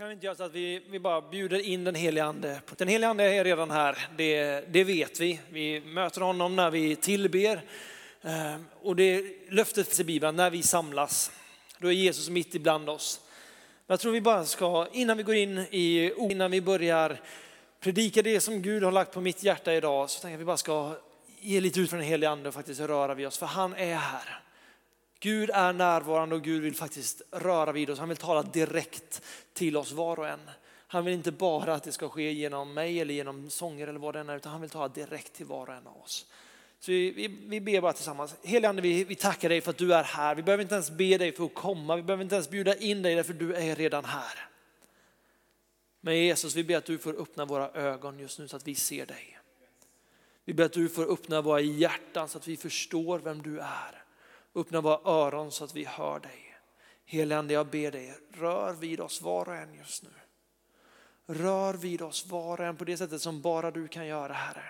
Kan vi inte göra så att vi, vi bara bjuder in den helige ande? Den helige ande är redan här, det, det vet vi. Vi möter honom när vi tillber. Eh, och det löftet i Bibeln, när vi samlas, då är Jesus mitt ibland oss. Jag tror vi bara ska, innan vi går in i innan vi börjar predika det som Gud har lagt på mitt hjärta idag, så tänker jag att vi bara ska ge lite ut från den helige ande och faktiskt röra vid oss, för han är här. Gud är närvarande och Gud vill faktiskt röra vid oss. Han vill tala direkt till oss var och en. Han vill inte bara att det ska ske genom mig eller genom sånger eller vad det än är, utan han vill tala direkt till var och en av oss. Så vi, vi, vi ber bara tillsammans. Helige Ande, vi, vi tackar dig för att du är här. Vi behöver inte ens be dig för att komma. Vi behöver inte ens bjuda in dig för du är redan här. Men Jesus, vi ber att du får öppna våra ögon just nu så att vi ser dig. Vi ber att du får öppna våra hjärtan så att vi förstår vem du är. Öppna våra öron så att vi hör dig. Helige jag ber dig, rör vid oss var och en just nu. Rör vid oss var och en på det sättet som bara du kan göra, Herre.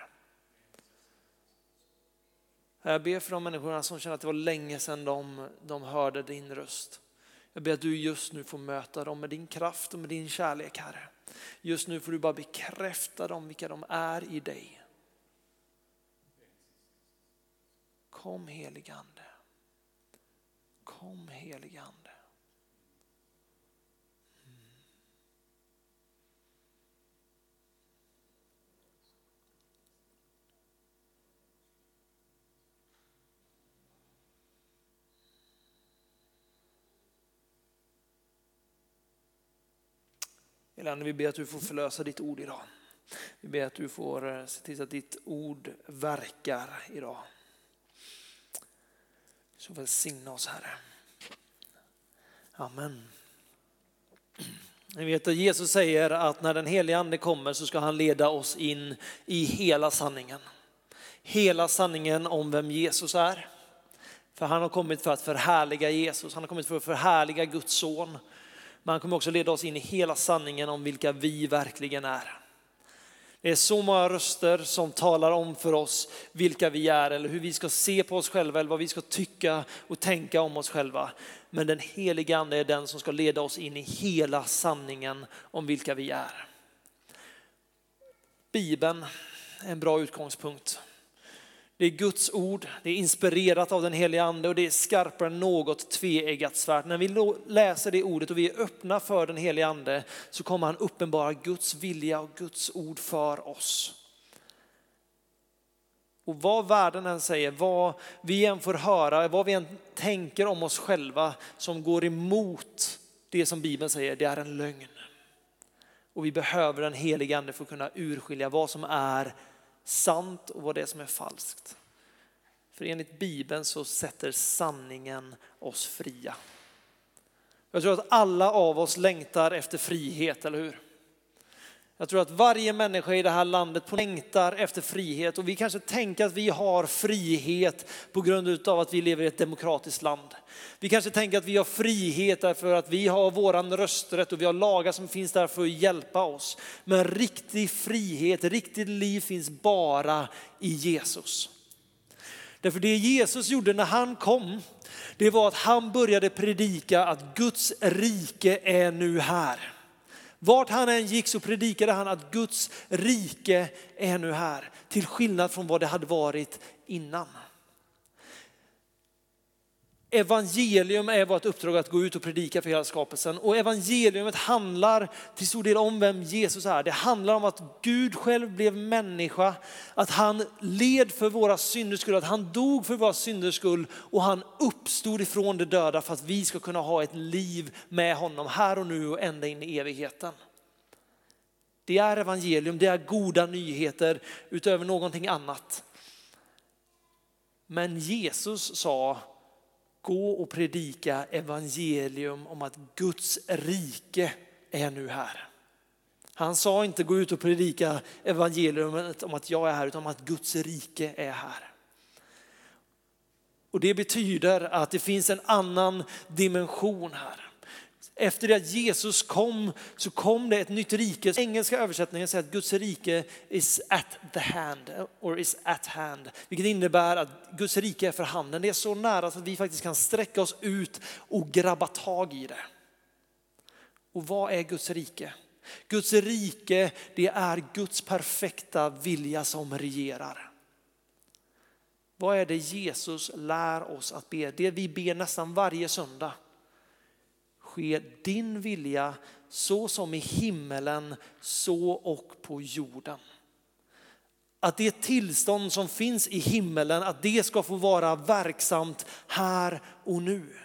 Jag ber för de människorna som känner att det var länge sedan de, de hörde din röst. Jag ber att du just nu får möta dem med din kraft och med din kärlek, Herre. Just nu får du bara bekräfta dem vilka de är i dig. Kom heligande. Kom heligande. Mm. Elande, vi ber att du får förlösa ditt ord idag. Vi ber att du får eh, se till att ditt ord verkar idag. Så välsigna oss Herre. Amen. Ni vet att Jesus säger att när den helige ande kommer så ska han leda oss in i hela sanningen. Hela sanningen om vem Jesus är. För han har kommit för att förhärliga Jesus, han har kommit för att förhärliga Guds son. Men han kommer också leda oss in i hela sanningen om vilka vi verkligen är. Det är så många röster som talar om för oss vilka vi är eller hur vi ska se på oss själva eller vad vi ska tycka och tänka om oss själva. Men den heliga ande är den som ska leda oss in i hela sanningen om vilka vi är. Bibeln är en bra utgångspunkt. Det är Guds ord, det är inspirerat av den heliga ande och det är skarpare än något tveeggat svärd. När vi läser det ordet och vi är öppna för den heliga ande så kommer han uppenbara Guds vilja och Guds ord för oss. Och vad världen än säger, vad vi än får höra, vad vi än tänker om oss själva som går emot det som Bibeln säger, det är en lögn. Och vi behöver den heliga ande för att kunna urskilja vad som är sant och vad det är som är falskt. För enligt Bibeln så sätter sanningen oss fria. Jag tror att alla av oss längtar efter frihet, eller hur? Jag tror att varje människa i det här landet längtar efter frihet och vi kanske tänker att vi har frihet på grund av att vi lever i ett demokratiskt land. Vi kanske tänker att vi har frihet därför att vi har våran rösträtt och vi har lagar som finns där för att hjälpa oss. Men riktig frihet, riktigt liv finns bara i Jesus. Därför det Jesus gjorde när han kom, det var att han började predika att Guds rike är nu här. Vart han än gick så predikade han att Guds rike är nu här. Till skillnad från vad det hade varit innan. Evangelium är vårt uppdrag att gå ut och predika för hela skapelsen. Och evangeliumet handlar till stor del om vem Jesus är. Det handlar om att Gud själv blev människa, att han led för våra synders skull, att han dog för våra synders skull och han uppstod ifrån de döda för att vi ska kunna ha ett liv med honom här och nu och ända in i evigheten. Det är evangelium, det är goda nyheter utöver någonting annat. Men Jesus sa gå och predika evangelium om att Guds rike är nu här. Han sa inte gå ut och predika evangelium om att jag är här utan om att Guds rike är här. Och det betyder att det finns en annan dimension här. Efter det att Jesus kom så kom det ett nytt rike. Engelska översättningen säger att Guds rike is at the hand, or is at hand. Vilket innebär att Guds rike är för handen. Det är så nära så att vi faktiskt kan sträcka oss ut och grabba tag i det. Och vad är Guds rike? Guds rike, det är Guds perfekta vilja som regerar. Vad är det Jesus lär oss att be? Det vi ber nästan varje söndag. Ske din vilja så som i himmelen, så och på jorden. Att det tillstånd som finns i himmelen, att det ska få vara verksamt här och nu.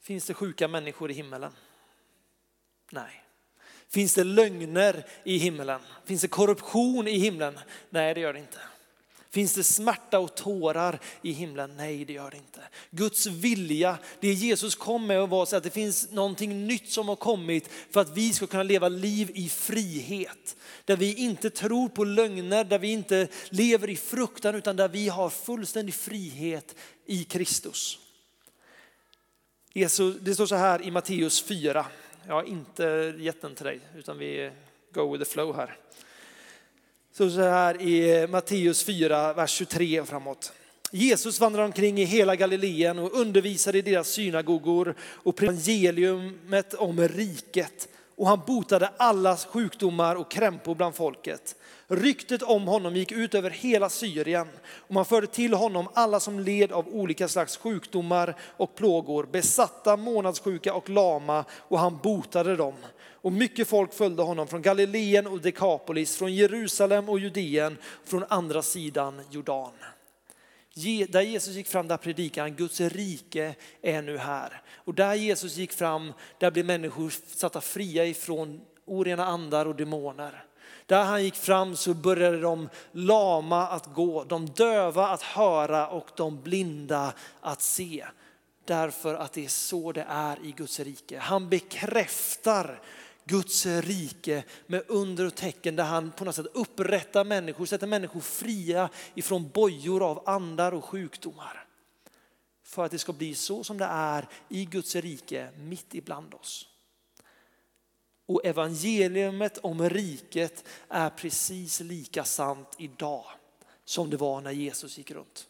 Finns det sjuka människor i himmelen? Nej. Finns det lögner i himmelen? Finns det korruption i himlen? Nej, det gör det inte. Finns det smärta och tårar i himlen? Nej, det gör det inte. Guds vilja, det Jesus kom med var att det finns någonting nytt som har kommit för att vi ska kunna leva liv i frihet. Där vi inte tror på lögner, där vi inte lever i fruktan utan där vi har fullständig frihet i Kristus. Jesus, det står så här i Matteus 4. Jag har inte gett den till dig utan vi go with the flow här. Så så här i Matteus 4, vers 23 och framåt. Jesus vandrade omkring i hela Galileen och undervisade i deras synagogor och evangeliumet om riket. Och han botade alla sjukdomar och krämpor bland folket. Ryktet om honom gick ut över hela Syrien och man förde till honom alla som led av olika slags sjukdomar och plågor, besatta, månadssjuka och lama och han botade dem. Och mycket folk följde honom från Galileen och Dekapolis, från Jerusalem och Judeen, från andra sidan Jordan. Där Jesus gick fram, där predikade han Guds rike är nu här. Och där Jesus gick fram, där blev människor satta fria ifrån orena andar och demoner. Där han gick fram så började de lama att gå, de döva att höra och de blinda att se. Därför att det är så det är i Guds rike. Han bekräftar Guds rike med under och tecken där han på något sätt upprättar människor, sätter människor fria ifrån bojor av andar och sjukdomar. För att det ska bli så som det är i Guds rike mitt ibland oss. Och evangeliet om riket är precis lika sant idag som det var när Jesus gick runt.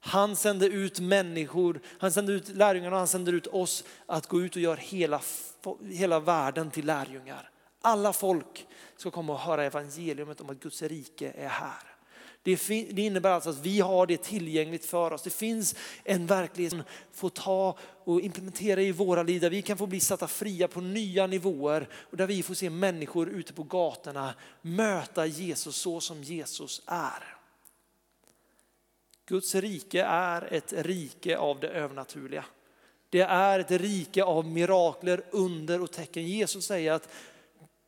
Han sände ut människor, han sände ut lärjungarna och han sände ut oss att gå ut och göra hela, hela världen till lärjungar. Alla folk ska komma och höra evangeliet om att Guds rike är här. Det, det innebär alltså att vi har det tillgängligt för oss. Det finns en verklighet som får ta och implementera i våra liv där vi kan få bli satta fria på nya nivåer och där vi får se människor ute på gatorna möta Jesus så som Jesus är. Guds rike är ett rike av det övernaturliga. Det är ett rike av mirakler, under och tecken. Jesus säger att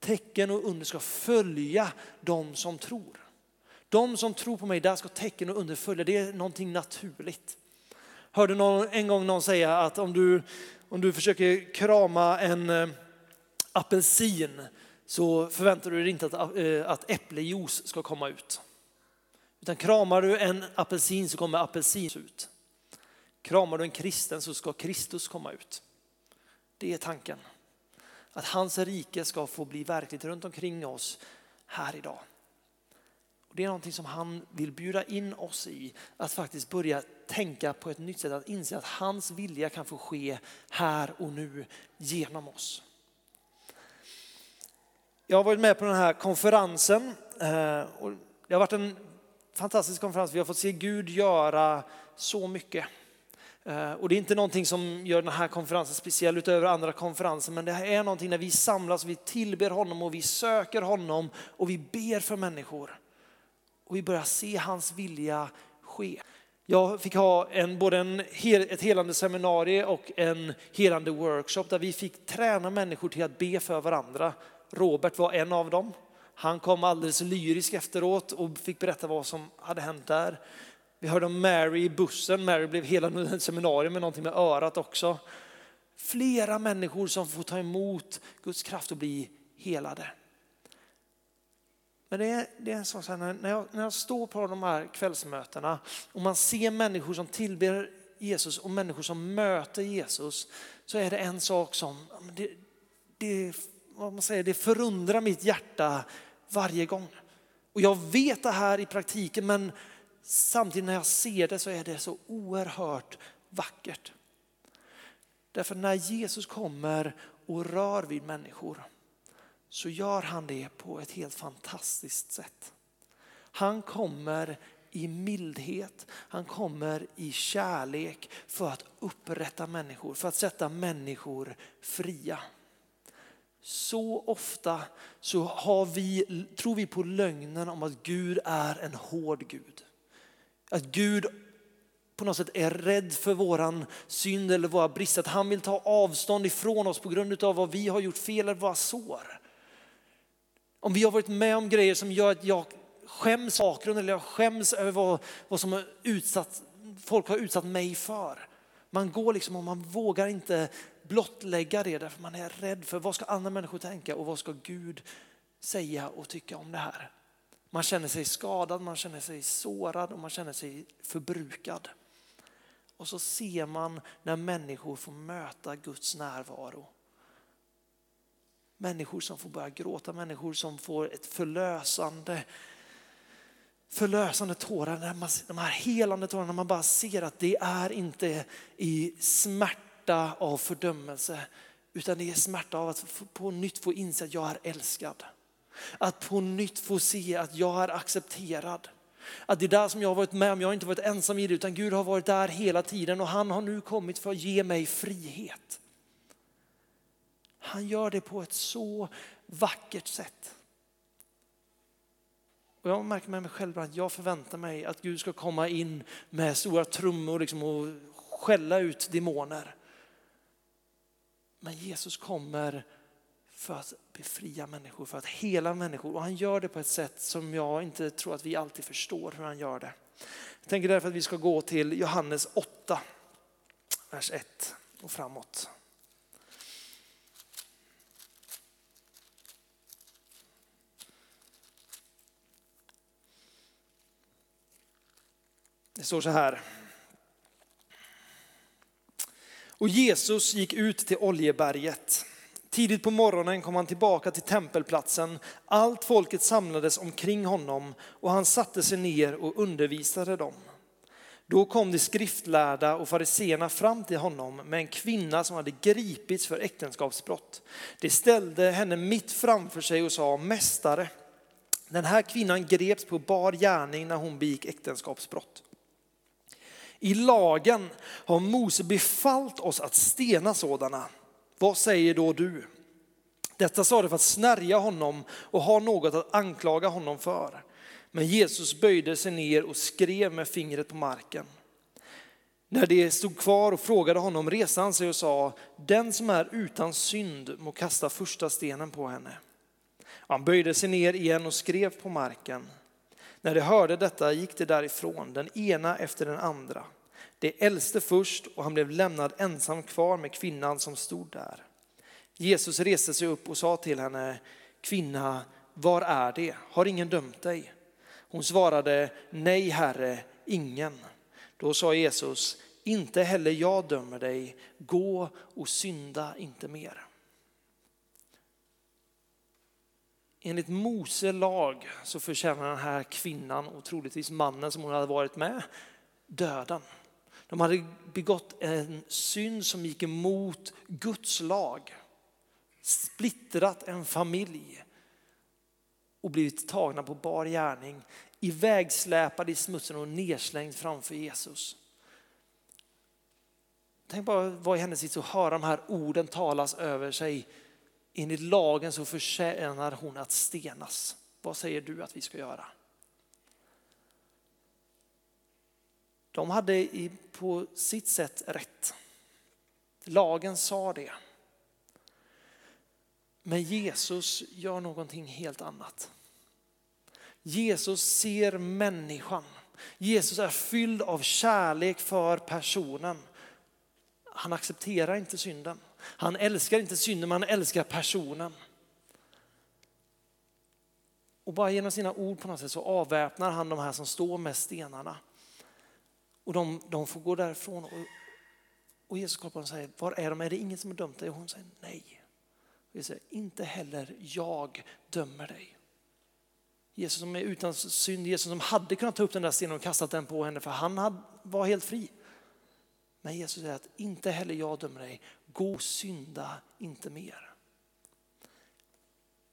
tecken och under ska följa de som tror. De som tror på mig, där ska tecken och under följa. Det är någonting naturligt. Hörde någon, en gång någon säga att om du, om du försöker krama en eh, apelsin så förväntar du dig inte att, eh, att äpplejuice ska komma ut. Utan kramar du en apelsin så kommer apelsin ut. Kramar du en kristen så ska Kristus komma ut. Det är tanken. Att hans rike ska få bli verkligt runt omkring oss här idag. Och det är någonting som han vill bjuda in oss i, att faktiskt börja tänka på ett nytt sätt, att inse att hans vilja kan få ske här och nu genom oss. Jag har varit med på den här konferensen eh, och det har varit en fantastisk konferens. Vi har fått se Gud göra så mycket. Eh, och det är inte någonting som gör den här konferensen speciell utöver andra konferenser, men det här är någonting när vi samlas, vi tillber honom och vi söker honom och vi ber för människor. Och vi börjar se hans vilja ske. Jag fick ha en, både en, ett helande seminarium och en helande workshop där vi fick träna människor till att be för varandra. Robert var en av dem. Han kom alldeles lyrisk efteråt och fick berätta vad som hade hänt där. Vi hörde om Mary i bussen. Mary blev hela seminarium med någonting med örat också. Flera människor som får ta emot Guds kraft och bli helade. Men det är, det är en sak, när jag, när jag står på de här kvällsmötena och man ser människor som tillber Jesus och människor som möter Jesus så är det en sak som det, det, vad man säger, det förundrar mitt hjärta varje gång. Och jag vet det här i praktiken men samtidigt när jag ser det så är det så oerhört vackert. Därför när Jesus kommer och rör vid människor så gör han det på ett helt fantastiskt sätt. Han kommer i mildhet, han kommer i kärlek för att upprätta människor, för att sätta människor fria. Så ofta så har vi, tror vi på lögnen om att Gud är en hård Gud. Att Gud på något sätt är rädd för våran synd eller våra brister. Att han vill ta avstånd ifrån oss på grund av vad vi har gjort fel eller våra sår. Om vi har varit med om grejer som gör att jag skäms bakgrund eller jag skäms över vad, vad som har utsatt, folk har utsatt mig för. Man går liksom och man vågar inte blottlägga det därför man är rädd för vad ska andra människor tänka och vad ska Gud säga och tycka om det här. Man känner sig skadad, man känner sig sårad och man känner sig förbrukad. Och så ser man när människor får möta Guds närvaro. Människor som får börja gråta, människor som får ett förlösande förlösande tårar, de här helande tårarna, när man bara ser att det är inte i smärta av fördömelse, utan det är smärta av att på nytt få inse att jag är älskad. Att på nytt få se att jag är accepterad. Att det är där som jag har varit med om, jag har inte varit ensam i det, utan Gud har varit där hela tiden och han har nu kommit för att ge mig frihet. Han gör det på ett så vackert sätt. Och jag märker med mig själv att jag förväntar mig att Gud ska komma in med stora trummor liksom och skälla ut demoner. Men Jesus kommer för att befria människor, för att hela människor. Och han gör det på ett sätt som jag inte tror att vi alltid förstår hur han gör det. Jag tänker därför att vi ska gå till Johannes 8, vers 1 och framåt. Det står så här. Och Jesus gick ut till Oljeberget. Tidigt på morgonen kom han tillbaka till tempelplatsen. Allt folket samlades omkring honom och han satte sig ner och undervisade dem. Då kom de skriftlärda och fariseerna fram till honom med en kvinna som hade gripits för äktenskapsbrott. De ställde henne mitt framför sig och sa, Mästare, den här kvinnan greps på bar gärning när hon begick äktenskapsbrott. I lagen har Mose befallt oss att stena sådana. Vad säger då du? Detta sa det för att snärja honom och ha något att anklaga honom för. Men Jesus böjde sig ner och skrev med fingret på marken. När de stod kvar och frågade honom reste han sig och sa, den som är utan synd må kasta första stenen på henne. Han böjde sig ner igen och skrev på marken. När de hörde detta gick de därifrån, den ena efter den andra. Det äldste först och han blev lämnad ensam kvar med kvinnan som stod där. Jesus reste sig upp och sa till henne, kvinna, var är det? Har ingen dömt dig? Hon svarade, nej herre, ingen. Då sa Jesus, inte heller jag dömer dig, gå och synda inte mer. Enligt Mose lag så förtjänar den här kvinnan och troligtvis mannen som hon hade varit med döden. De hade begått en synd som gick emot Guds lag. Splittrat en familj och blivit tagna på bar gärning, ivägsläpade i smutsen och nedslängd framför Jesus. Tänk bara vad i hennes sits att höra de här orden talas över sig enligt lagen så förtjänar hon att stenas. Vad säger du att vi ska göra? De hade på sitt sätt rätt. Lagen sa det. Men Jesus gör någonting helt annat. Jesus ser människan. Jesus är fylld av kärlek för personen. Han accepterar inte synden. Han älskar inte synden, men han älskar personen. Och bara genom sina ord på något sätt så avväpnar han de här som står med stenarna. Och de, de får gå därifrån. Och, och Jesus kollar på dem och säger, var är de? Är det ingen som har dömt dig? Och hon säger nej. Och Jesus säger, inte heller jag dömer dig. Jesus som är utan synd, Jesus som hade kunnat ta upp den där stenen och kastat den på henne för han var helt fri. Men Jesus säger att inte heller jag dömer dig, gå och synda inte mer.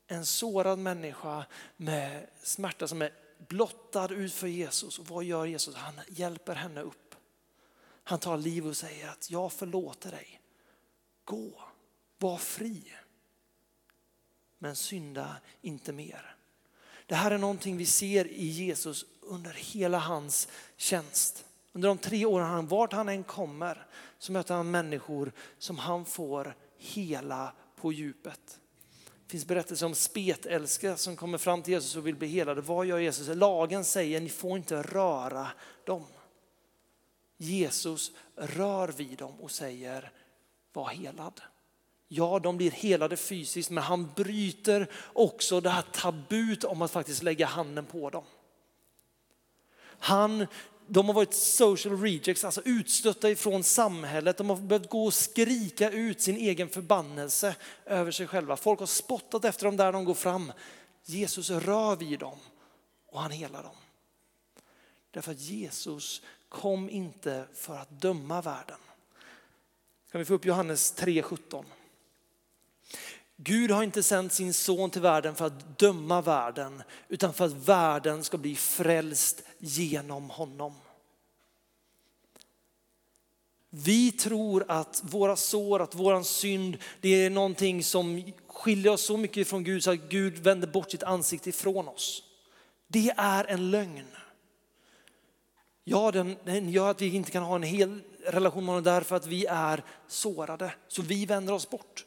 En sårad människa med smärta som är blottad ut för Jesus. Och vad gör Jesus? Han hjälper henne upp. Han tar liv och säger att jag förlåter dig. Gå, var fri. Men synda inte mer. Det här är någonting vi ser i Jesus under hela hans tjänst. Under de tre åren han, vart han än kommer så möter han människor som han får hela på djupet. Det finns berättelser om spetälska som kommer fram till Jesus och vill bli helade. Vad gör Jesus? Lagen säger ni får inte röra dem. Jesus rör vid dem och säger var helad. Ja, de blir helade fysiskt, men han bryter också det här tabut om att faktiskt lägga handen på dem. Han, de har varit social rejects, alltså utstötta ifrån samhället. De har behövt gå och skrika ut sin egen förbannelse över sig själva. Folk har spottat efter dem där de går fram. Jesus rör vid dem och han helar dem. Därför att Jesus kom inte för att döma världen. Kan vi få upp Johannes 3.17? Gud har inte sänt sin son till världen för att döma världen utan för att världen ska bli frälst genom honom. Vi tror att våra sår, att våran synd, det är någonting som skiljer oss så mycket från Gud så att Gud vänder bort sitt ansikte ifrån oss. Det är en lögn. Ja, den, den gör att vi inte kan ha en hel relation med honom därför att vi är sårade. Så vi vänder oss bort.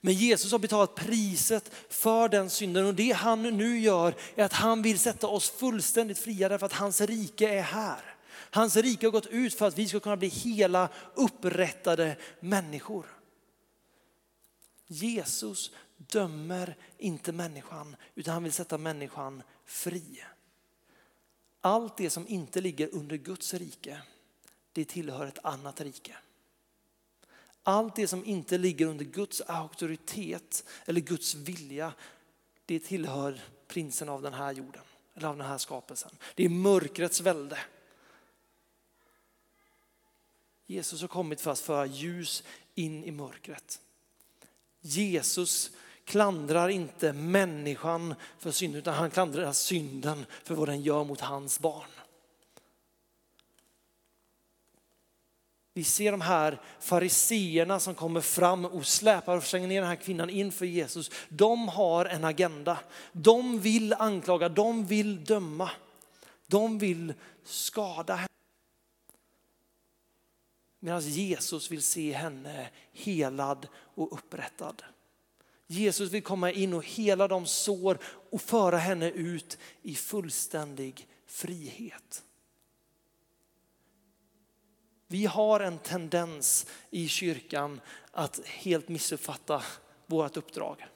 Men Jesus har betalat priset för den synden och det han nu gör är att han vill sätta oss fullständigt fria därför att hans rike är här. Hans rike har gått ut för att vi ska kunna bli hela upprättade människor. Jesus dömer inte människan utan han vill sätta människan fri. Allt det som inte ligger under Guds rike, det tillhör ett annat rike. Allt det som inte ligger under Guds auktoritet eller Guds vilja, det tillhör prinsen av den här jorden, eller av den här skapelsen. Det är mörkrets välde. Jesus har kommit för att föra ljus in i mörkret. Jesus klandrar inte människan för synd utan han klandrar synden för vad den gör mot hans barn. Vi ser de här fariseerna som kommer fram och släpar och slänger ner den här kvinnan inför Jesus. De har en agenda. De vill anklaga, de vill döma. De vill skada henne. Medan Jesus vill se henne helad och upprättad. Jesus vill komma in och hela de sår och föra henne ut i fullständig frihet. Vi har en tendens i kyrkan att helt missuppfatta vårt uppdrag.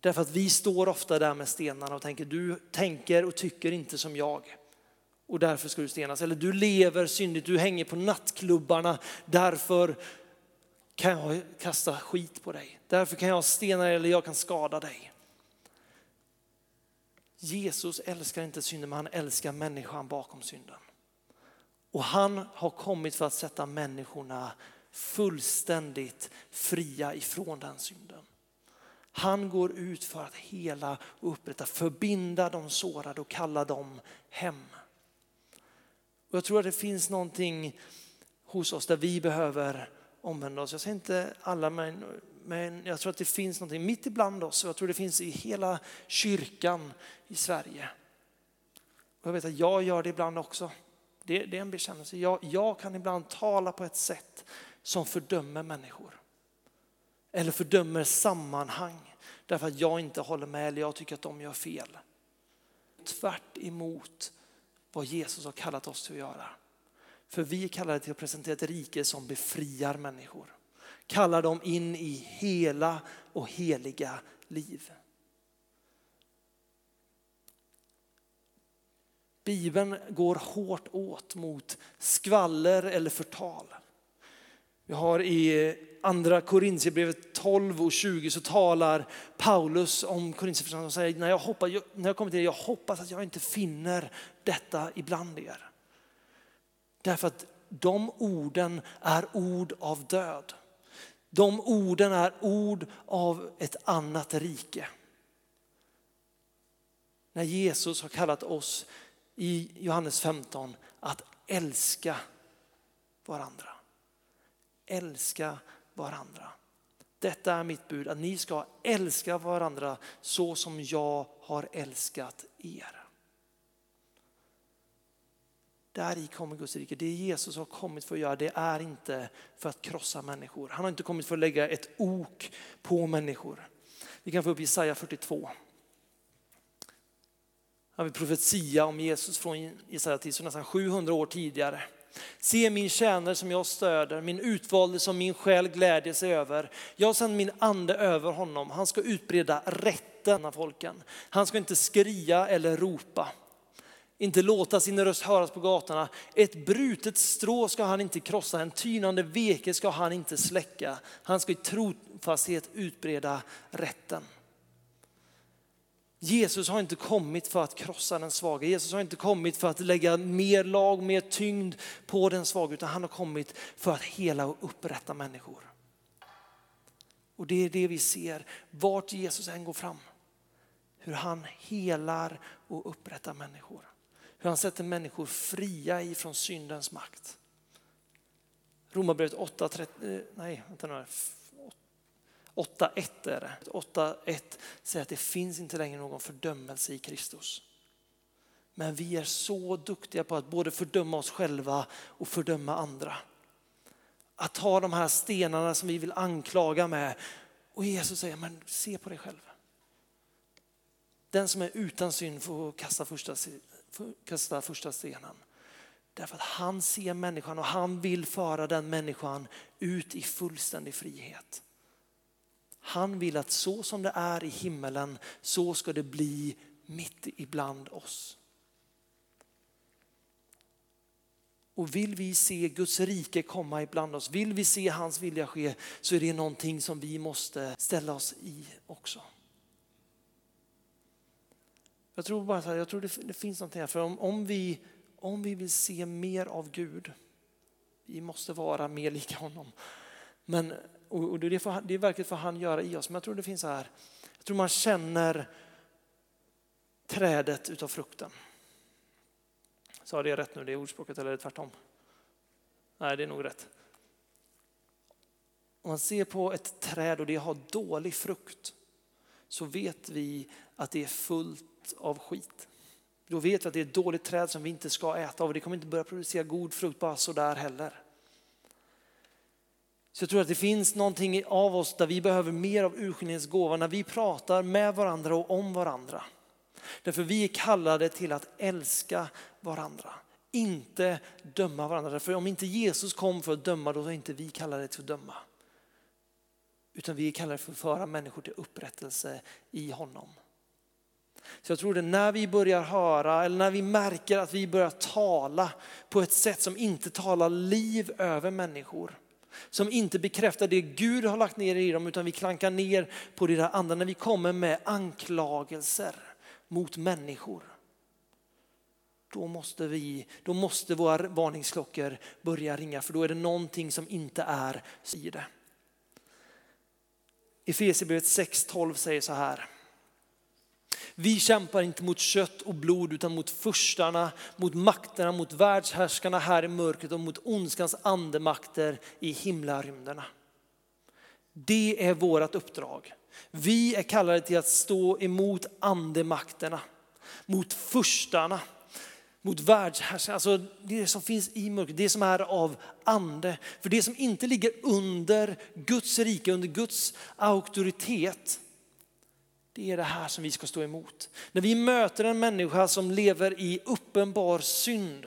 Därför att vi står ofta där med stenarna och tänker du tänker och tycker inte som jag och därför ska du stenas. Eller du lever syndigt, du hänger på nattklubbarna, därför kan jag kasta skit på dig. Därför kan jag stena dig eller jag kan skada dig. Jesus älskar inte synden men han älskar människan bakom synden. Och han har kommit för att sätta människorna fullständigt fria ifrån den synden. Han går ut för att hela och upprätta, förbinda de sårade och kalla dem hem. Och jag tror att det finns någonting hos oss där vi behöver omvända oss. Jag säger inte alla men, men jag tror att det finns någonting mitt ibland oss och jag tror det finns i hela kyrkan i Sverige. Och jag vet att jag gör det ibland också. Det, det är en bekännelse. Jag, jag kan ibland tala på ett sätt som fördömer människor. Eller fördömer sammanhang därför att jag inte håller med eller jag tycker att de gör fel. Tvärt emot vad Jesus har kallat oss till att göra. För vi är kallade till att presentera ett rike som befriar människor. Kallar dem in i hela och heliga liv. Bibeln går hårt åt mot skvaller eller förtal. Vi har i andra Korintierbrevet 12 och 20 så talar Paulus om Korintierförsamlingen och säger när jag, hoppas, när jag kommer till er, jag hoppas att jag inte finner detta ibland er. Därför att de orden är ord av död. De orden är ord av ett annat rike. När Jesus har kallat oss i Johannes 15 att älska varandra. Älska varandra. Detta är mitt bud, att ni ska älska varandra så som jag har älskat er. Där i kommer Guds rike. Det Jesus har kommit för att göra, det är inte för att krossa människor. Han har inte kommit för att lägga ett ok på människor. Vi kan få upp Jesaja 42. Han vill profetia om Jesus från Jesaja till så nästan 700 år tidigare. Se min tjänare som jag stöder, min utvalde som min själ glädjer sig över. Jag sänder min ande över honom. Han ska utbreda rätten av folken. Han ska inte skria eller ropa inte låta sin röst höras på gatorna. Ett brutet strå ska han inte krossa, en tynande veke ska han inte släcka. Han ska i trofasthet utbreda rätten. Jesus har inte kommit för att krossa den svaga. Jesus har inte kommit för att lägga mer lag, mer tyngd på den svaga, utan han har kommit för att hela och upprätta människor. Och det är det vi ser vart Jesus än går fram. Hur han helar och upprättar människor. Hur han sätter människor fria ifrån syndens makt. Romarbrevet 8, 30, eh, nej, vänta nu. 8.1 är det. 8.1 säger att det finns inte längre någon fördömelse i Kristus. Men vi är så duktiga på att både fördöma oss själva och fördöma andra. Att ta de här stenarna som vi vill anklaga med och Jesus säger, men se på dig själv. Den som är utan synd får kasta första kasta första stenen. Därför att han ser människan och han vill föra den människan ut i fullständig frihet. Han vill att så som det är i himmelen, så ska det bli mitt ibland oss. Och vill vi se Guds rike komma ibland oss, vill vi se hans vilja ske, så är det någonting som vi måste ställa oss i också. Jag tror bara så här, jag tror det, det finns någonting här, för om, om, vi, om vi vill se mer av Gud, vi måste vara mer lika honom. Men, och, det, får, det är verkligen för han göra i oss, men jag tror det finns så här, jag tror man känner trädet utav frukten. Sa det rätt nu, det är ordspråket eller är det tvärtom? Nej, det är nog rätt. Om man ser på ett träd och det har dålig frukt så vet vi att det är fullt av skit. Då vet vi att det är ett dåligt träd som vi inte ska äta av och det kommer inte börja producera god frukt bara sådär heller. Så jag tror att det finns någonting av oss där vi behöver mer av urskiljningens gåva när vi pratar med varandra och om varandra. Därför vi är kallade till att älska varandra, inte döma varandra. För om inte Jesus kom för att döma, då är inte vi kallade till att döma. Utan vi är kallade för att föra människor till upprättelse i honom. Så jag tror det när vi börjar höra eller när vi märker att vi börjar tala på ett sätt som inte talar liv över människor. Som inte bekräftar det Gud har lagt ner i dem utan vi klankar ner på det där andra när vi kommer med anklagelser mot människor. Då måste, vi, då måste våra varningsklockor börja ringa för då är det någonting som inte är i det. Efesierbrevet 6.12 säger så här. Vi kämpar inte mot kött och blod utan mot förstarna, mot makterna, mot världshärskarna här i mörkret och mot ondskans andemakter i himlarymderna. Det är vårt uppdrag. Vi är kallade till att stå emot andemakterna, mot förstarna, mot världshärskarna, alltså det som finns i mörkret, det som är av ande. För det som inte ligger under Guds rike, under Guds auktoritet, det är det här som vi ska stå emot. När vi möter en människa som lever i uppenbar synd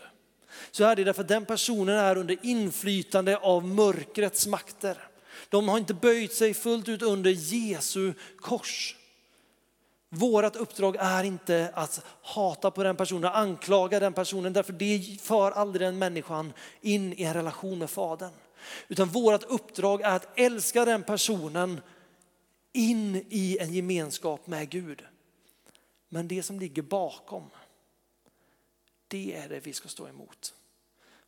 så är det därför att den personen är under inflytande av mörkrets makter. De har inte böjt sig fullt ut under Jesu kors. Vårat uppdrag är inte att hata på den personen, anklaga den personen, därför det för aldrig den människan in i en relation med Fadern. Utan vårt uppdrag är att älska den personen in i en gemenskap med Gud. Men det som ligger bakom, det är det vi ska stå emot.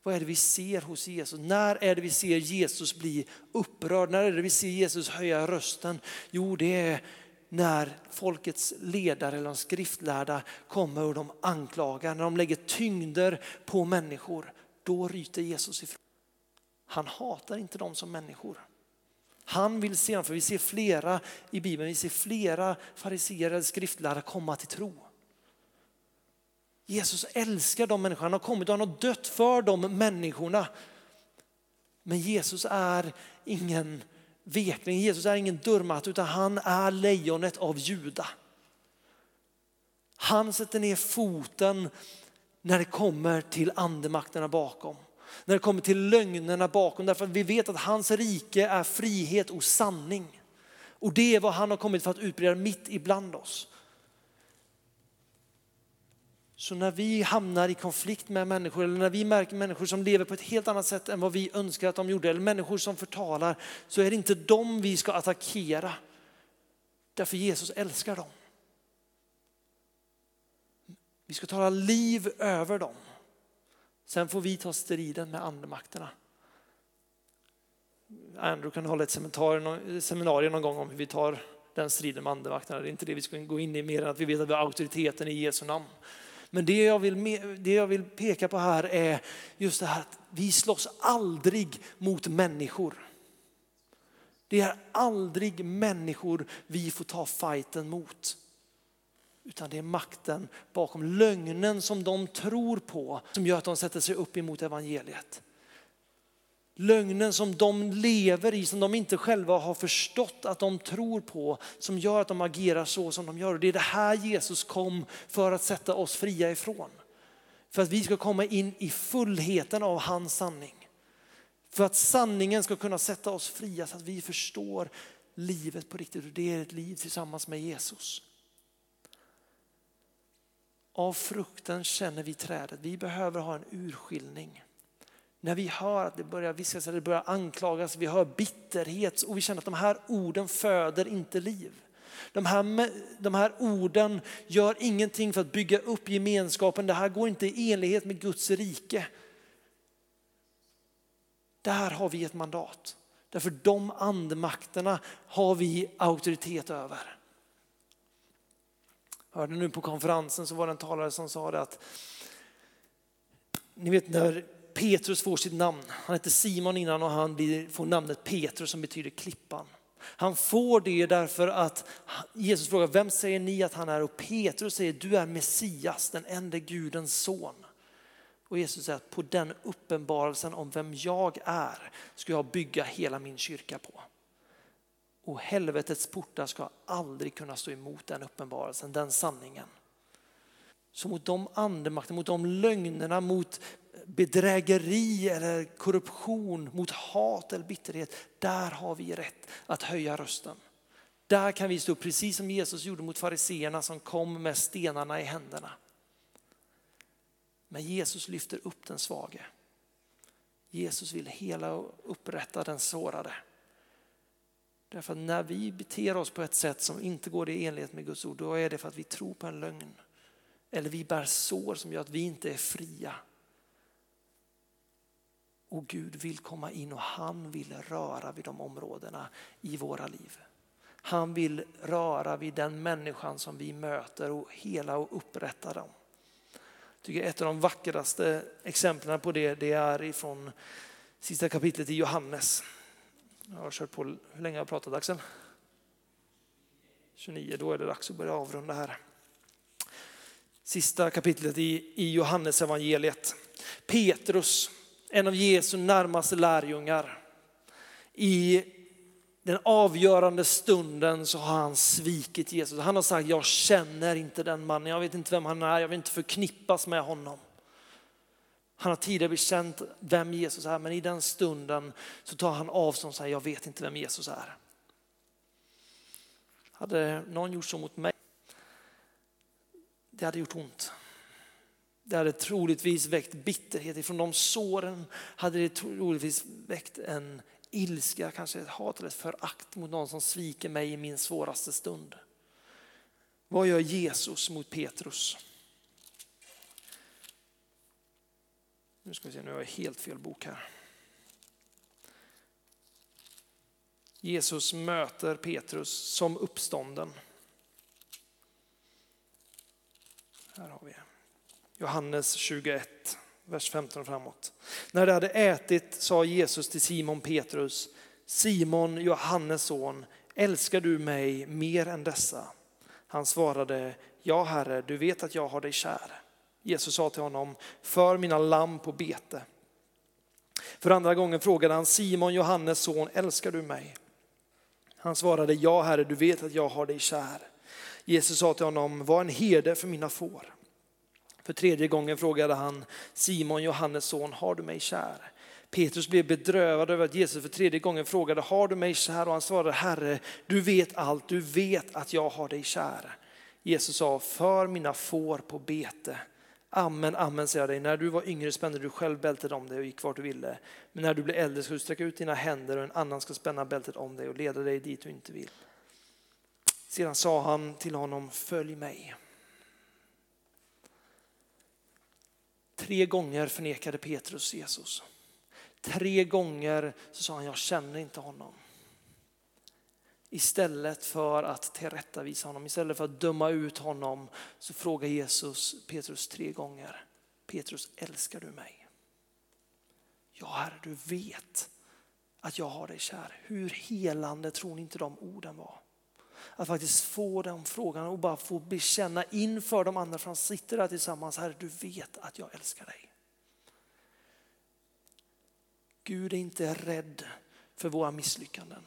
Vad är det vi ser hos Jesus? När är det vi ser Jesus bli upprörd? När är det vi ser Jesus höja rösten? Jo, det är när folkets ledare eller de skriftlärda kommer och de anklagar, när de lägger tyngder på människor, då ryter Jesus ifrån. Han hatar inte dem som människor. Han vill se dem, för vi ser flera i Bibeln, vi ser flera fariseer eller skriftlärare komma till tro. Jesus älskar de människorna, han har kommit och han har dött för de människorna. Men Jesus är ingen vekling, Jesus är ingen dörrmatta utan han är lejonet av Juda. Han sätter ner foten när det kommer till andemakterna bakom. När det kommer till lögnerna bakom, därför att vi vet att hans rike är frihet och sanning. Och det är vad han har kommit för att utbreda mitt ibland oss. Så när vi hamnar i konflikt med människor eller när vi märker människor som lever på ett helt annat sätt än vad vi önskar att de gjorde eller människor som förtalar så är det inte dem vi ska attackera. Därför Jesus älskar dem. Vi ska tala liv över dem. Sen får vi ta striden med andemakterna. Andrew kan hålla ett seminarium någon gång om hur vi tar den striden med andemakterna. Det är inte det vi ska gå in i mer än att vi vet att vi har auktoriteten i Jesu namn. Men det jag, vill, det jag vill peka på här är just det här att vi slåss aldrig mot människor. Det är aldrig människor vi får ta fighten mot. Utan det är makten bakom lögnen som de tror på som gör att de sätter sig upp emot evangeliet. Lögnen som de lever i, som de inte själva har förstått att de tror på, som gör att de agerar så som de gör. Det är det här Jesus kom för att sätta oss fria ifrån. För att vi ska komma in i fullheten av hans sanning. För att sanningen ska kunna sätta oss fria så att vi förstår livet på riktigt och det är ett liv tillsammans med Jesus. Av frukten känner vi trädet. Vi behöver ha en urskiljning. När vi hör att det börjar viskas, eller det börjar anklagas, vi hör bitterhet och vi känner att de här orden föder inte liv. De här, de här orden gör ingenting för att bygga upp gemenskapen. Det här går inte i enlighet med Guds rike. Där har vi ett mandat. Därför de andemakterna har vi auktoritet över. Hörde nu på konferensen så var det en talare som sa det att ni vet när Petrus får sitt namn. Han hette Simon innan och han får namnet Petrus som betyder klippan. Han får det därför att Jesus frågar, vem säger ni att han är? Och Petrus säger, du är Messias, den enda Gudens son. Och Jesus säger att på den uppenbarelsen om vem jag är ska jag bygga hela min kyrka på. Och helvetets portar ska aldrig kunna stå emot den uppenbarelsen, den sanningen. Så mot de andemakter, mot de lögnerna, mot bedrägeri eller korruption, mot hat eller bitterhet, där har vi rätt att höja rösten. Där kan vi stå precis som Jesus gjorde mot fariseerna som kom med stenarna i händerna. Men Jesus lyfter upp den svage. Jesus vill hela och upprätta den sårade. Därför att när vi beter oss på ett sätt som inte går i enlighet med Guds ord, då är det för att vi tror på en lögn. Eller vi bär sår som gör att vi inte är fria. Och Gud vill komma in och han vill röra vid de områdena i våra liv. Han vill röra vid den människan som vi möter och hela och upprätta dem. Jag tycker ett av de vackraste exemplen på det, det är ifrån sista kapitlet i Johannes. Jag har kört på, hur länge har jag pratat Axel? 29, då är det dags att börja avrunda här. Sista kapitlet i, i Johannes evangeliet. Petrus, en av Jesu närmaste lärjungar. I den avgörande stunden så har han svikit Jesus. Han har sagt, jag känner inte den mannen, jag vet inte vem han är, jag vill inte förknippas med honom. Han har tidigare bekänt vem Jesus är, men i den stunden så tar han avstånd och säger, jag vet inte vem Jesus är. Hade någon gjort så mot mig, det hade gjort ont. Det hade troligtvis väckt bitterhet. Ifrån de såren hade det troligtvis väckt en ilska, kanske ett hat eller ett förakt mot någon som sviker mig i min svåraste stund. Vad gör Jesus mot Petrus? Nu ska vi se, nu har jag helt fel bok här. Jesus möter Petrus som uppstånden. Här har vi Johannes 21, vers 15 framåt. När de hade ätit sa Jesus till Simon Petrus, Simon, Johannes son, älskar du mig mer än dessa? Han svarade, ja Herre, du vet att jag har dig kär. Jesus sa till honom, för mina lamm på bete. För andra gången frågade han Simon, Johannes son, älskar du mig? Han svarade, ja Herre, du vet att jag har dig kär. Jesus sa till honom, var en herde för mina får. För tredje gången frågade han Simon, Johannes son, har du mig kär? Petrus blev bedrövad över att Jesus för tredje gången frågade, har du mig kär? Och han svarade, Herre, du vet allt, du vet att jag har dig kär. Jesus sa, för mina får på bete. Amen, amen säger jag dig, när du var yngre spände du själv bältet om dig och gick vart du ville. Men när du blir äldre ska du sträcka ut dina händer och en annan ska spänna bältet om dig och leda dig dit du inte vill. Sedan sa han till honom, följ mig. Tre gånger förnekade Petrus Jesus. Tre gånger så sa han, jag känner inte honom. Istället för att tillrättavisa honom, istället för att döma ut honom så frågar Jesus Petrus tre gånger. Petrus, älskar du mig? Ja, Herre, du vet att jag har dig kär. Hur helande tror ni inte de orden var? Att faktiskt få den frågan och bara få bekänna inför de andra, för han sitter där tillsammans. Herre, du vet att jag älskar dig. Gud är inte rädd för våra misslyckanden.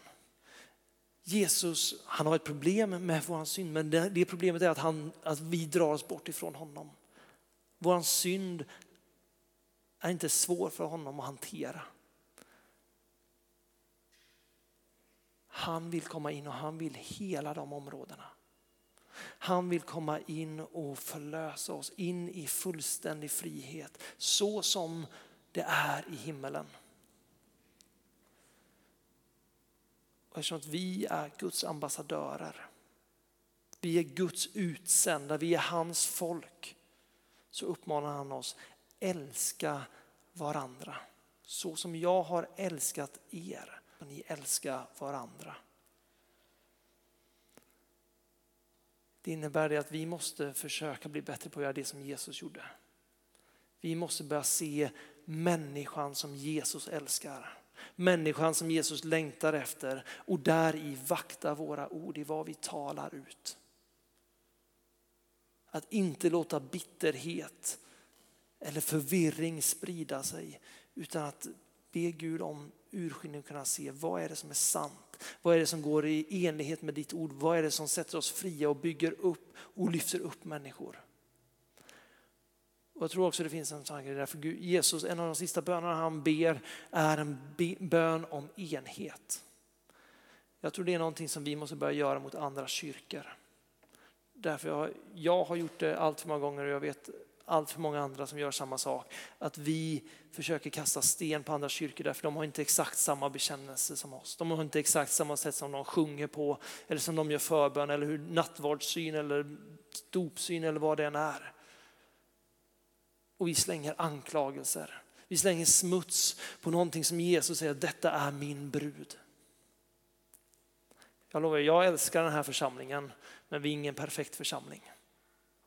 Jesus, han har ett problem med vår synd, men det, det problemet är att, han, att vi drar oss bort ifrån honom. Vår synd är inte svår för honom att hantera. Han vill komma in och han vill hela de områdena. Han vill komma in och förlösa oss in i fullständig frihet, så som det är i himmelen. Och eftersom att vi är Guds ambassadörer, vi är Guds utsända, vi är hans folk, så uppmanar han oss, älska varandra. Så som jag har älskat er, och ni älska varandra. Det innebär det att vi måste försöka bli bättre på att göra det som Jesus gjorde. Vi måste börja se människan som Jesus älskar. Människan som Jesus längtar efter och där i vakta våra ord i vad vi talar ut. Att inte låta bitterhet eller förvirring sprida sig utan att be Gud om urskiljning och kunna se vad är det som är sant? Vad är det som går i enlighet med ditt ord? Vad är det som sätter oss fria och bygger upp och lyfter upp människor? Och jag tror också det finns en tanke där, för Jesus, en av de sista bönerna han ber är en bön om enhet. Jag tror det är någonting som vi måste börja göra mot andra kyrkor. Därför jag, jag har gjort det allt för många gånger och jag vet allt för många andra som gör samma sak. Att vi försöker kasta sten på andra kyrkor därför de har inte exakt samma bekännelse som oss. De har inte exakt samma sätt som de sjunger på eller som de gör förbön eller hur nattvardssyn eller dopsyn eller vad det än är och vi slänger anklagelser. Vi slänger smuts på någonting som Jesus säger, detta är min brud. Jag lovar, jag älskar den här församlingen, men vi är ingen perfekt församling.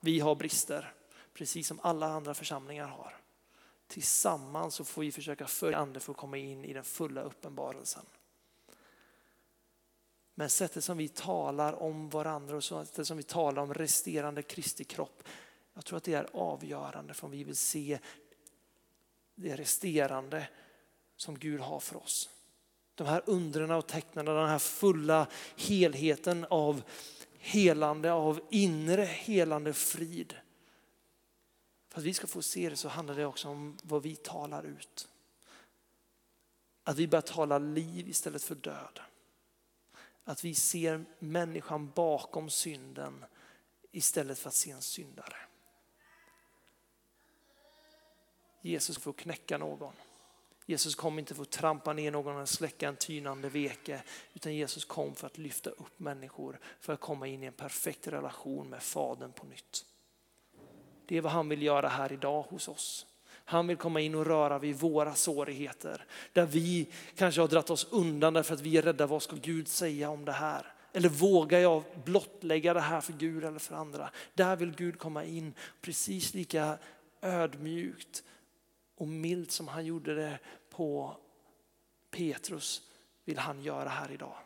Vi har brister, precis som alla andra församlingar har. Tillsammans så får vi försöka följa anden för att komma in i den fulla uppenbarelsen. Men sättet som vi talar om varandra och sättet som vi talar om resterande Kristi kropp jag tror att det är avgörande för om vi vill se det resterande som Gud har för oss. De här undren och tecknen, den här fulla helheten av helande, av inre helande frid. För att vi ska få se det så handlar det också om vad vi talar ut. Att vi börjar tala liv istället för död. Att vi ser människan bakom synden istället för att se en syndare. Jesus får knäcka någon. Jesus kom inte för att trampa ner någon eller släcka en tynande veke, utan Jesus kom för att lyfta upp människor, för att komma in i en perfekt relation med Fadern på nytt. Det är vad han vill göra här idag hos oss. Han vill komma in och röra vid våra sårigheter, Där vi kanske har dratt oss undan därför att vi är rädda, vad ska Gud säga om det här? Eller vågar jag blottlägga det här för Gud eller för andra? Där vill Gud komma in precis lika ödmjukt och milt som han gjorde det på Petrus vill han göra här idag.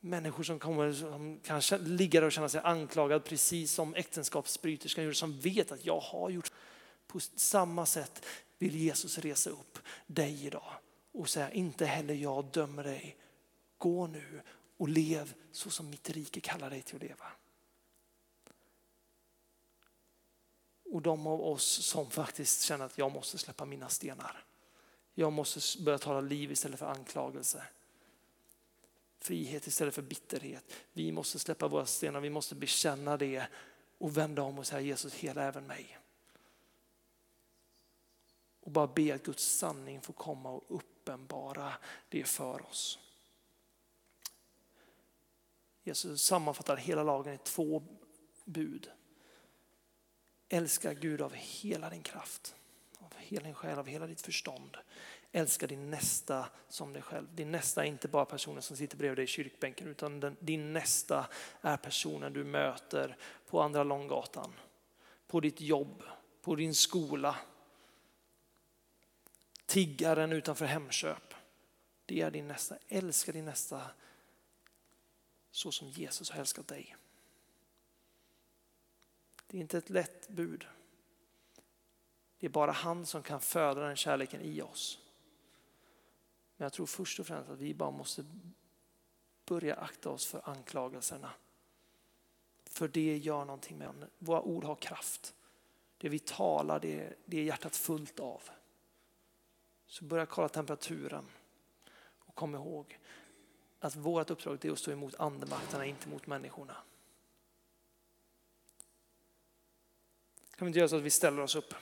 Människor som, kommer, som kan ligga och känna sig anklagad precis som äktenskapsbryterskan gjorde, som vet att jag har gjort på samma sätt vill Jesus resa upp dig idag och säga inte heller jag dömer dig. Gå nu och lev så som mitt rike kallar dig till att leva. Och de av oss som faktiskt känner att jag måste släppa mina stenar. Jag måste börja tala liv istället för anklagelse. Frihet istället för bitterhet. Vi måste släppa våra stenar, vi måste bekänna det och vända om och säga Jesus hela även mig. Och bara be att Guds sanning får komma och uppenbara det för oss. Jesus sammanfattar hela lagen i två bud. Älska Gud av hela din kraft, av hela din själ, av hela ditt förstånd. Älska din nästa som dig själv. Din nästa är inte bara personen som sitter bredvid dig i kyrkbänken utan den, din nästa är personen du möter på Andra Långgatan, på ditt jobb, på din skola. Tiggaren utanför Hemköp. Det är din nästa. Älska din nästa så som Jesus har älskat dig. Det är inte ett lätt bud. Det är bara han som kan föda den kärleken i oss. Men jag tror först och främst att vi bara måste börja akta oss för anklagelserna. För det gör någonting med oss. Våra ord har kraft. Det vi talar, det, det är hjärtat fullt av. Så börja kolla temperaturen. Och kom ihåg att vårt uppdrag är att stå emot andemakterna, inte mot människorna. Kan vi inte göra så att vi ställer oss upp?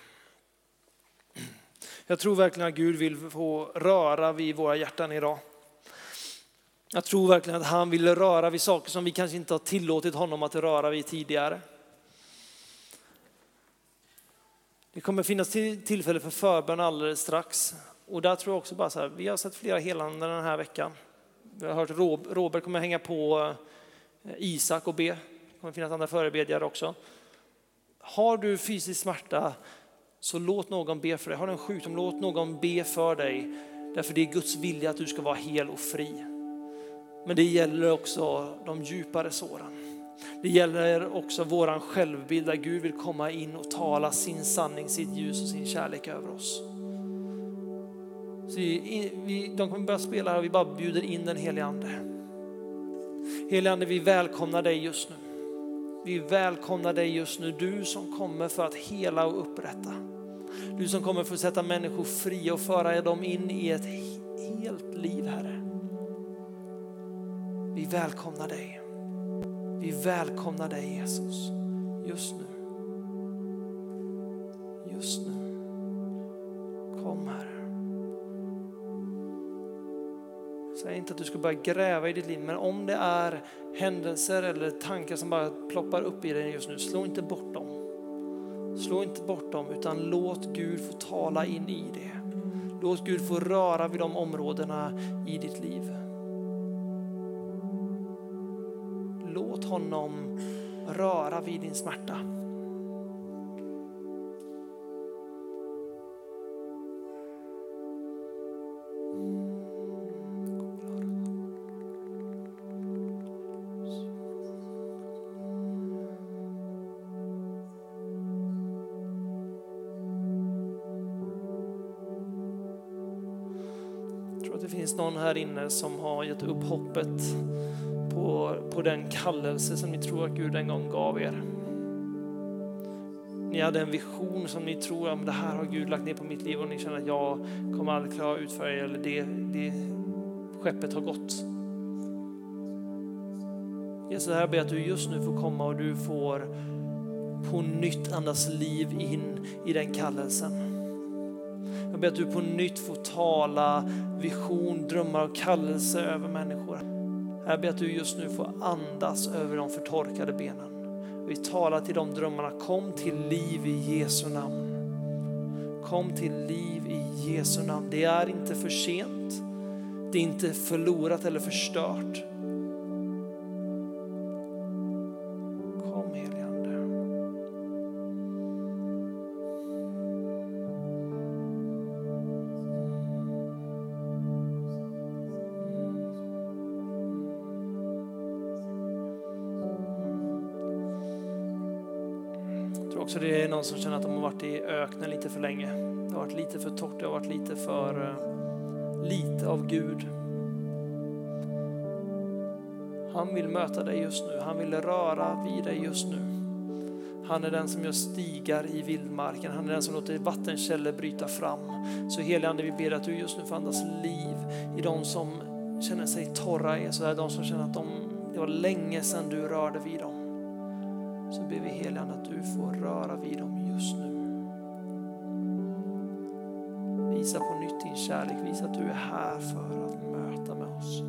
Jag tror verkligen att Gud vill få röra vid våra hjärtan idag. Jag tror verkligen att han vill röra vid saker som vi kanske inte har tillåtit honom att röra vid tidigare. Det kommer finnas tillfälle för förbön alldeles strax. Och där tror jag också bara så här, vi har sett flera helanden den här veckan. Vi har hört Robert kommer hänga på eh, Isak och be. Det kommer finnas andra förebedjare också. Har du fysisk smärta så låt någon be för dig. Har du en sjukdom, låt någon be för dig. Därför det är Guds vilja att du ska vara hel och fri. Men det gäller också de djupare såren. Det gäller också våran självbild där Gud vill komma in och tala sin sanning, sitt ljus och sin kärlek över oss. Så vi, de kommer börja spela här och vi bara bjuder in den helige Ande. Helige Ande, vi välkomnar dig just nu. Vi välkomnar dig just nu, du som kommer för att hela och upprätta. Du som kommer för att sätta människor fria och föra dem in i ett helt liv, Herre. Vi välkomnar dig. Vi välkomnar dig Jesus, just nu. Just nu. Kom Herre. Säg inte att du ska börja gräva i ditt liv, men om det är händelser eller tankar som bara ploppar upp i dig just nu, slå inte bort dem. Slå inte bort dem, utan låt Gud få tala in i det. Låt Gud få röra vid de områdena i ditt liv. Låt honom röra vid din smärta. Någon här inne som har gett upp hoppet på, på den kallelse som ni tror att Gud en gång gav er. Ni hade en vision som ni tror att det här har Gud lagt ner på mitt liv och ni känner att jag kommer aldrig klara att utföra det eller det, det skeppet har gått. Jesus, här ber att du just nu får komma och du får på nytt andas liv in i den kallelsen. Jag ber att du på nytt får tala vision, drömmar och kallelse över människor. Jag ber att du just nu får andas över de förtorkade benen. Vi talar till de drömmarna, kom till liv i Jesu namn. Kom till liv i Jesu namn. Det är inte för sent. Det är inte förlorat eller förstört. Som känner att de har varit i öknen lite för länge. Det har varit lite för torrt, det har varit lite för eh, lite av Gud. Han vill möta dig just nu, han vill röra vid dig just nu. Han är den som gör stigar i vildmarken, han är den som låter vattenkällor bryta fram. Så heligande vi ber att du just nu får andas liv i de som känner sig torra, i sådär, de som känner att de, det var länge sedan du rörde vid dem. Så ber vi heligande att du får röra vid dem just nu. Visa på nytt din kärlek, visa att du är här för att möta med oss.